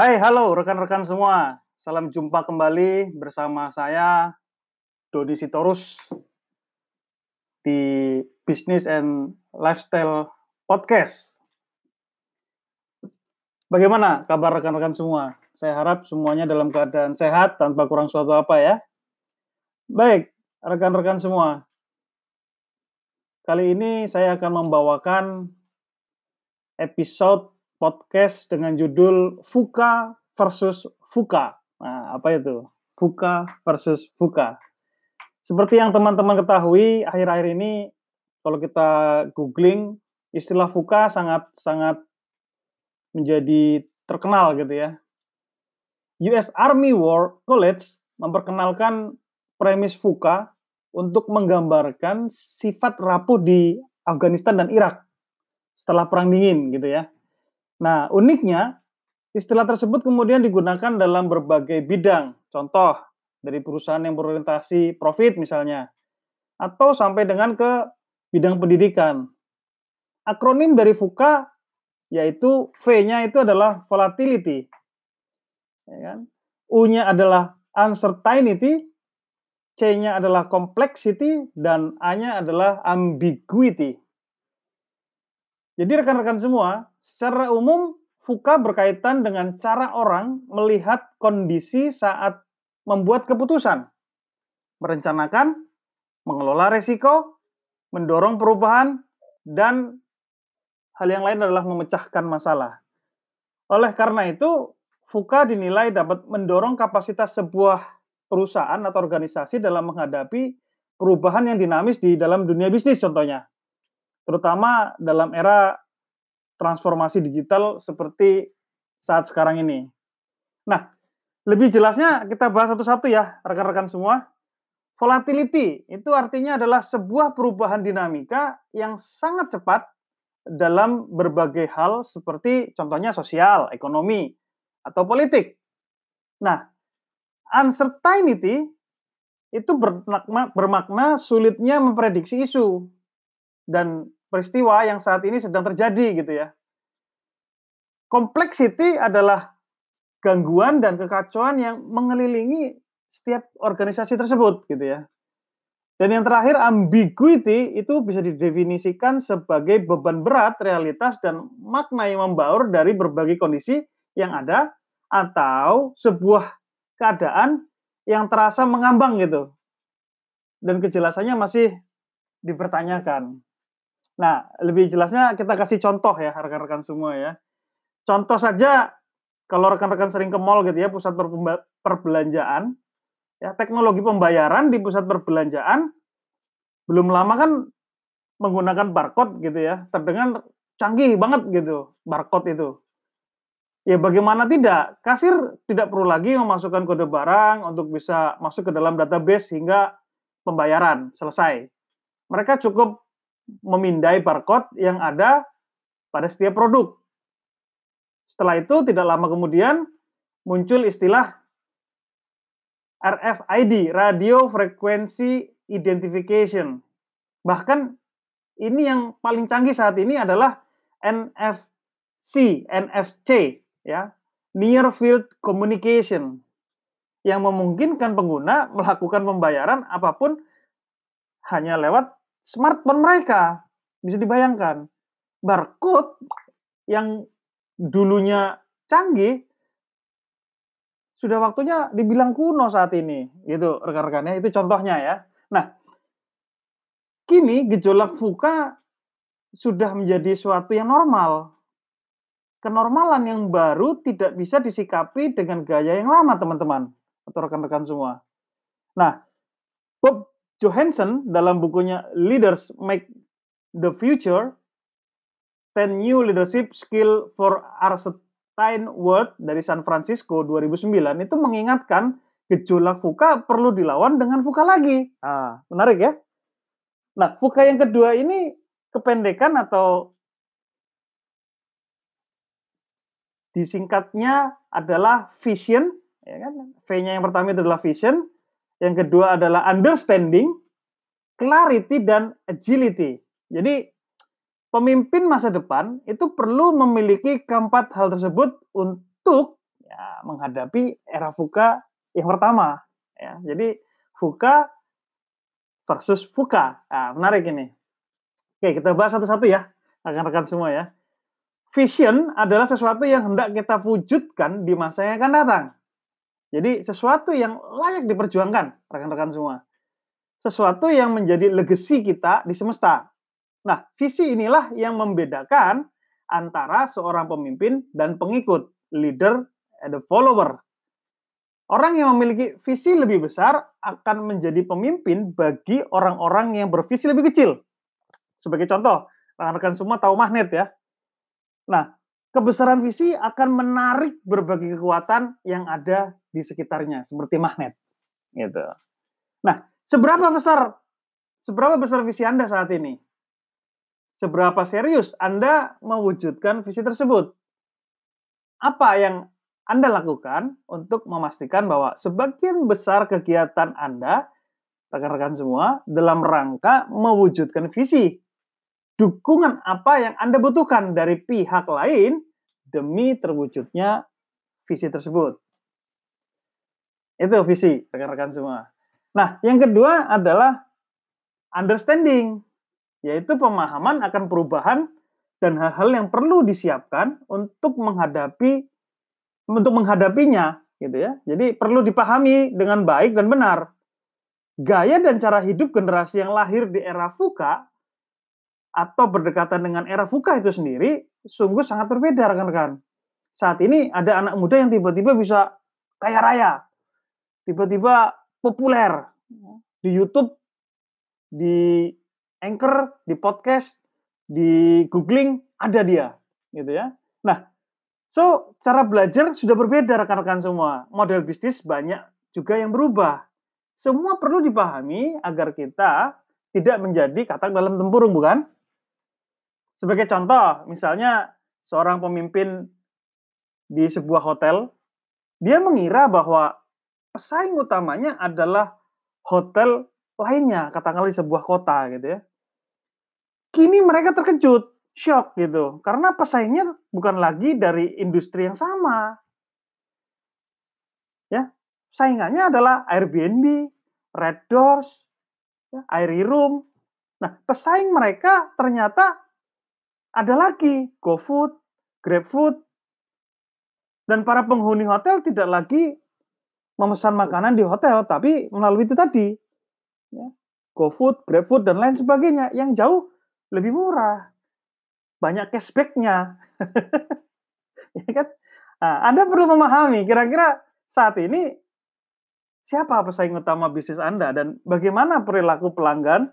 Hai, halo rekan-rekan semua. Salam jumpa kembali bersama saya Dodi Sitorus di Business and Lifestyle Podcast. Bagaimana kabar rekan-rekan semua? Saya harap semuanya dalam keadaan sehat tanpa kurang suatu apa ya. Baik, rekan-rekan semua. Kali ini saya akan membawakan episode podcast dengan judul Fuka versus Fuka. Nah, apa itu? Fuka versus Fuka. Seperti yang teman-teman ketahui, akhir-akhir ini kalau kita googling istilah Fuka sangat sangat menjadi terkenal gitu ya. US Army War College memperkenalkan premis Fuka untuk menggambarkan sifat rapuh di Afghanistan dan Irak setelah perang dingin gitu ya. Nah, uniknya istilah tersebut kemudian digunakan dalam berbagai bidang. Contoh dari perusahaan yang berorientasi profit misalnya atau sampai dengan ke bidang pendidikan. Akronim dari FUKA yaitu V-nya itu adalah volatility. Ya kan? U-nya adalah uncertainty, C-nya adalah complexity dan A-nya adalah ambiguity. Jadi rekan-rekan semua, secara umum FUKA berkaitan dengan cara orang melihat kondisi saat membuat keputusan, merencanakan, mengelola resiko, mendorong perubahan, dan hal yang lain adalah memecahkan masalah. Oleh karena itu, FUKA dinilai dapat mendorong kapasitas sebuah perusahaan atau organisasi dalam menghadapi perubahan yang dinamis di dalam dunia bisnis contohnya terutama dalam era transformasi digital seperti saat sekarang ini. Nah, lebih jelasnya kita bahas satu-satu ya, rekan-rekan semua. Volatility itu artinya adalah sebuah perubahan dinamika yang sangat cepat dalam berbagai hal seperti contohnya sosial, ekonomi, atau politik. Nah, uncertainty itu bermakna, bermakna sulitnya memprediksi isu dan peristiwa yang saat ini sedang terjadi gitu ya. Complexity adalah gangguan dan kekacauan yang mengelilingi setiap organisasi tersebut gitu ya. Dan yang terakhir ambiguity itu bisa didefinisikan sebagai beban berat realitas dan makna yang membaur dari berbagai kondisi yang ada atau sebuah keadaan yang terasa mengambang gitu. Dan kejelasannya masih dipertanyakan. Nah, lebih jelasnya kita kasih contoh ya rekan-rekan semua ya. Contoh saja kalau rekan-rekan sering ke mall gitu ya, pusat perbelanjaan, ya teknologi pembayaran di pusat perbelanjaan belum lama kan menggunakan barcode gitu ya, terdengar canggih banget gitu barcode itu. Ya bagaimana tidak? Kasir tidak perlu lagi memasukkan kode barang untuk bisa masuk ke dalam database hingga pembayaran selesai. Mereka cukup memindai barcode yang ada pada setiap produk. Setelah itu tidak lama kemudian muncul istilah RFID, Radio Frequency Identification. Bahkan ini yang paling canggih saat ini adalah NFC, NFC ya, Near Field Communication yang memungkinkan pengguna melakukan pembayaran apa pun hanya lewat smartphone mereka. Bisa dibayangkan. Barcode yang dulunya canggih sudah waktunya dibilang kuno saat ini. Gitu rekan-rekannya, itu contohnya ya. Nah, kini gejolak VUCA sudah menjadi suatu yang normal. Kenormalan yang baru tidak bisa disikapi dengan gaya yang lama, teman-teman. Atau rekan-rekan semua. Nah, Johansson dalam bukunya Leaders Make the Future 10 New Leadership Skill for Argentine World dari San Francisco 2009 itu mengingatkan gejolak fuka perlu dilawan dengan fuka lagi. Ah, menarik ya. Nah, fuka yang kedua ini kependekan atau disingkatnya adalah vision, ya kan? V-nya yang pertama itu adalah vision, yang kedua adalah understanding, clarity, dan agility. Jadi, pemimpin masa depan itu perlu memiliki keempat hal tersebut untuk ya, menghadapi era VUCA yang pertama. Ya. Jadi VUCA versus VUCA. Nah, menarik ini. Oke, kita bahas satu-satu ya, rekan-rekan semua ya. Vision adalah sesuatu yang hendak kita wujudkan di masa yang akan datang. Jadi sesuatu yang layak diperjuangkan, rekan-rekan semua. Sesuatu yang menjadi legacy kita di semesta. Nah, visi inilah yang membedakan antara seorang pemimpin dan pengikut, leader and follower. Orang yang memiliki visi lebih besar akan menjadi pemimpin bagi orang-orang yang bervisi lebih kecil. Sebagai contoh, rekan-rekan semua tahu magnet ya. Nah, kebesaran visi akan menarik berbagai kekuatan yang ada di sekitarnya seperti magnet gitu. Nah, seberapa besar seberapa besar visi Anda saat ini? Seberapa serius Anda mewujudkan visi tersebut? Apa yang Anda lakukan untuk memastikan bahwa sebagian besar kegiatan Anda rekan-rekan semua dalam rangka mewujudkan visi dukungan apa yang Anda butuhkan dari pihak lain demi terwujudnya visi tersebut. Itu visi, rekan-rekan semua. Nah, yang kedua adalah understanding, yaitu pemahaman akan perubahan dan hal-hal yang perlu disiapkan untuk menghadapi untuk menghadapinya gitu ya. Jadi perlu dipahami dengan baik dan benar. Gaya dan cara hidup generasi yang lahir di era VUCA atau berdekatan dengan era fuka itu sendiri sungguh sangat berbeda rekan-rekan. Saat ini ada anak muda yang tiba-tiba bisa kaya raya, tiba-tiba populer di YouTube, di Anchor, di podcast, di googling ada dia, gitu ya. Nah, so cara belajar sudah berbeda rekan-rekan semua. Model bisnis banyak juga yang berubah. Semua perlu dipahami agar kita tidak menjadi katak dalam tempurung, bukan? Sebagai contoh, misalnya seorang pemimpin di sebuah hotel, dia mengira bahwa pesaing utamanya adalah hotel lainnya, katakanlah di sebuah kota gitu ya. Kini mereka terkejut, shock gitu, karena pesaingnya bukan lagi dari industri yang sama. Ya, saingannya adalah Airbnb, Red Doors, ya, Airy Room. Nah, pesaing mereka ternyata ada lagi GoFood, GrabFood, dan para penghuni hotel tidak lagi memesan makanan di hotel, tapi melalui itu tadi, ya, GoFood, GrabFood, dan lain sebagainya, yang jauh lebih murah, banyak cashbacknya, ya kan? Nah, Anda perlu memahami kira-kira saat ini siapa pesaing utama bisnis Anda dan bagaimana perilaku pelanggan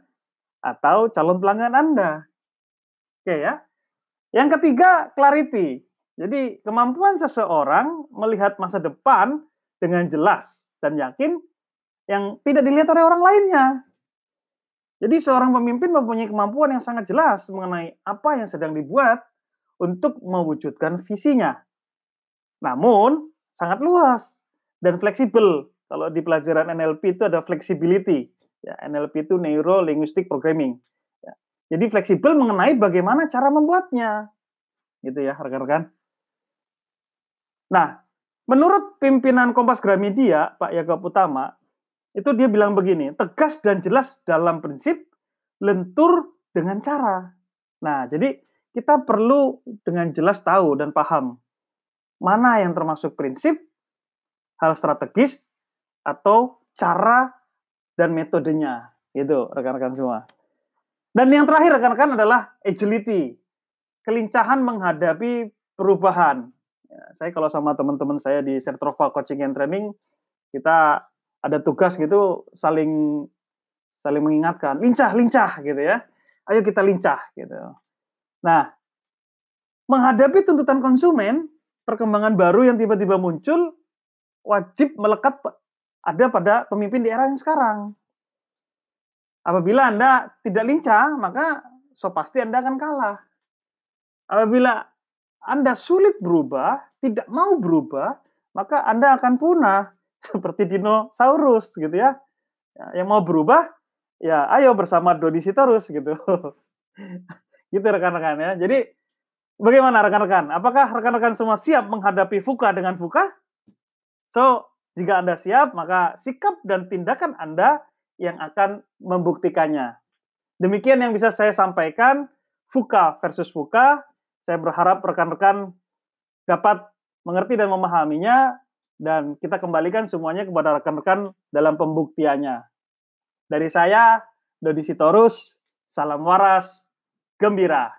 atau calon pelanggan Anda. Oke ya. Yang ketiga, clarity. Jadi, kemampuan seseorang melihat masa depan dengan jelas dan yakin yang tidak dilihat oleh orang lainnya. Jadi, seorang pemimpin mempunyai kemampuan yang sangat jelas mengenai apa yang sedang dibuat untuk mewujudkan visinya. Namun, sangat luas dan fleksibel. Kalau di pelajaran NLP itu ada flexibility. Ya, NLP itu Neuro Linguistic Programming. Jadi fleksibel mengenai bagaimana cara membuatnya. Gitu ya, rekan-rekan. Nah, menurut pimpinan Kompas Gramedia, Pak Yakob Utama, itu dia bilang begini, tegas dan jelas dalam prinsip, lentur dengan cara. Nah, jadi kita perlu dengan jelas tahu dan paham mana yang termasuk prinsip, hal strategis, atau cara dan metodenya. Gitu, rekan-rekan semua. Dan yang terakhir rekan-rekan adalah agility, kelincahan menghadapi perubahan. Ya, saya kalau sama teman-teman saya di Sertrova Coaching and Training, kita ada tugas gitu saling saling mengingatkan, lincah, lincah gitu ya. Ayo kita lincah gitu. Nah, menghadapi tuntutan konsumen, perkembangan baru yang tiba-tiba muncul wajib melekat ada pada pemimpin di era yang sekarang. Apabila Anda tidak lincah, maka so pasti Anda akan kalah. Apabila Anda sulit berubah, tidak mau berubah, maka Anda akan punah seperti dinosaurus gitu ya. ya yang mau berubah, ya ayo bersama Dodisitorus gitu. gitu rekan-rekan ya. Jadi bagaimana rekan-rekan? Apakah rekan-rekan semua siap menghadapi fuka dengan fuka? So, jika Anda siap, maka sikap dan tindakan Anda yang akan membuktikannya. Demikian yang bisa saya sampaikan, FUKA versus FUKA. Saya berharap rekan-rekan dapat mengerti dan memahaminya, dan kita kembalikan semuanya kepada rekan-rekan dalam pembuktiannya. Dari saya, Dodi Sitorus, salam waras, gembira.